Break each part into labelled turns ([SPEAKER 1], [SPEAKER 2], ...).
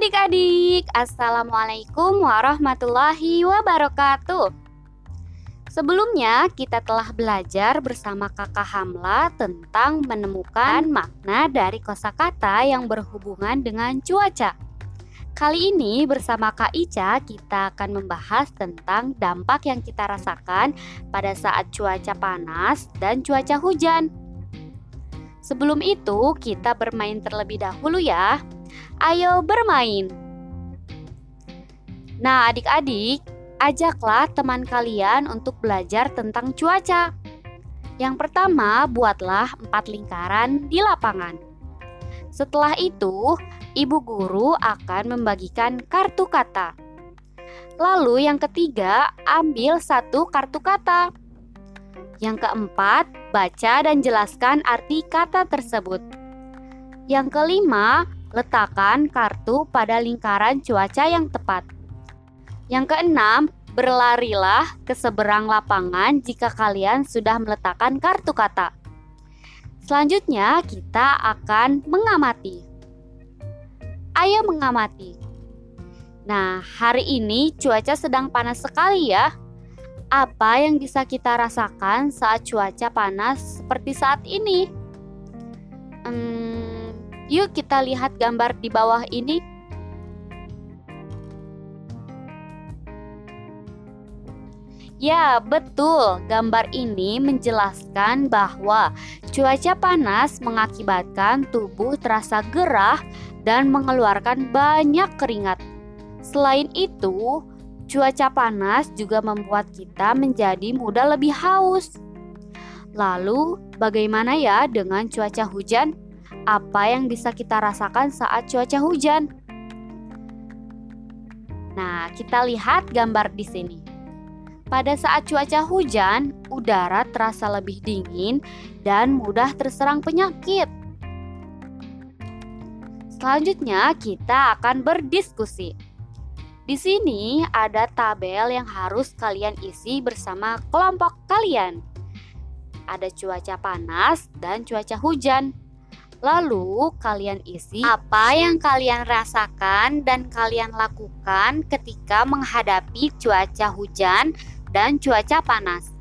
[SPEAKER 1] adik-adik, Assalamualaikum warahmatullahi wabarakatuh. Sebelumnya, kita telah belajar bersama Kakak Hamla tentang menemukan makna dari kosakata yang berhubungan dengan cuaca. Kali ini bersama Kak Ica kita akan membahas tentang dampak yang kita rasakan pada saat cuaca panas dan cuaca hujan. Sebelum itu, kita bermain terlebih dahulu ya. Ayo bermain. Nah, adik-adik, ajaklah teman kalian untuk belajar tentang cuaca. Yang pertama, buatlah empat lingkaran di lapangan. Setelah itu, ibu guru akan membagikan kartu kata. Lalu yang ketiga, ambil satu kartu kata. Yang keempat, baca dan jelaskan arti kata tersebut. Yang kelima, letakkan kartu pada lingkaran cuaca yang tepat. Yang keenam, berlarilah ke seberang lapangan jika kalian sudah meletakkan kartu kata. Selanjutnya, kita akan mengamati. Ayo mengamati. Nah, hari ini cuaca sedang panas sekali ya. Apa yang bisa kita rasakan saat cuaca panas seperti saat ini? Hmm, yuk kita lihat gambar di bawah ini. Ya, betul. Gambar ini menjelaskan bahwa cuaca panas mengakibatkan tubuh terasa gerah dan mengeluarkan banyak keringat. Selain itu, cuaca panas juga membuat kita menjadi mudah lebih haus. Lalu, bagaimana ya dengan cuaca hujan? Apa yang bisa kita rasakan saat cuaca hujan? Nah, kita lihat gambar di sini. Pada saat cuaca hujan, udara terasa lebih dingin dan mudah terserang penyakit. Selanjutnya, kita akan berdiskusi. Di sini ada tabel yang harus kalian isi bersama kelompok kalian. Ada cuaca panas dan cuaca hujan. Lalu kalian isi apa yang kalian rasakan dan kalian lakukan ketika menghadapi cuaca hujan dan cuaca panas.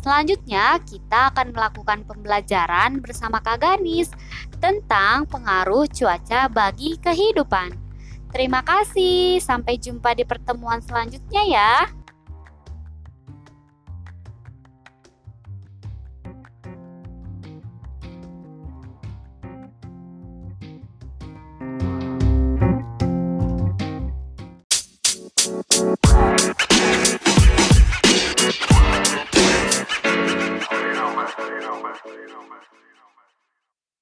[SPEAKER 1] Selanjutnya, kita akan melakukan pembelajaran bersama Kak Ganis tentang pengaruh cuaca bagi kehidupan. Terima kasih, sampai jumpa di pertemuan selanjutnya ya.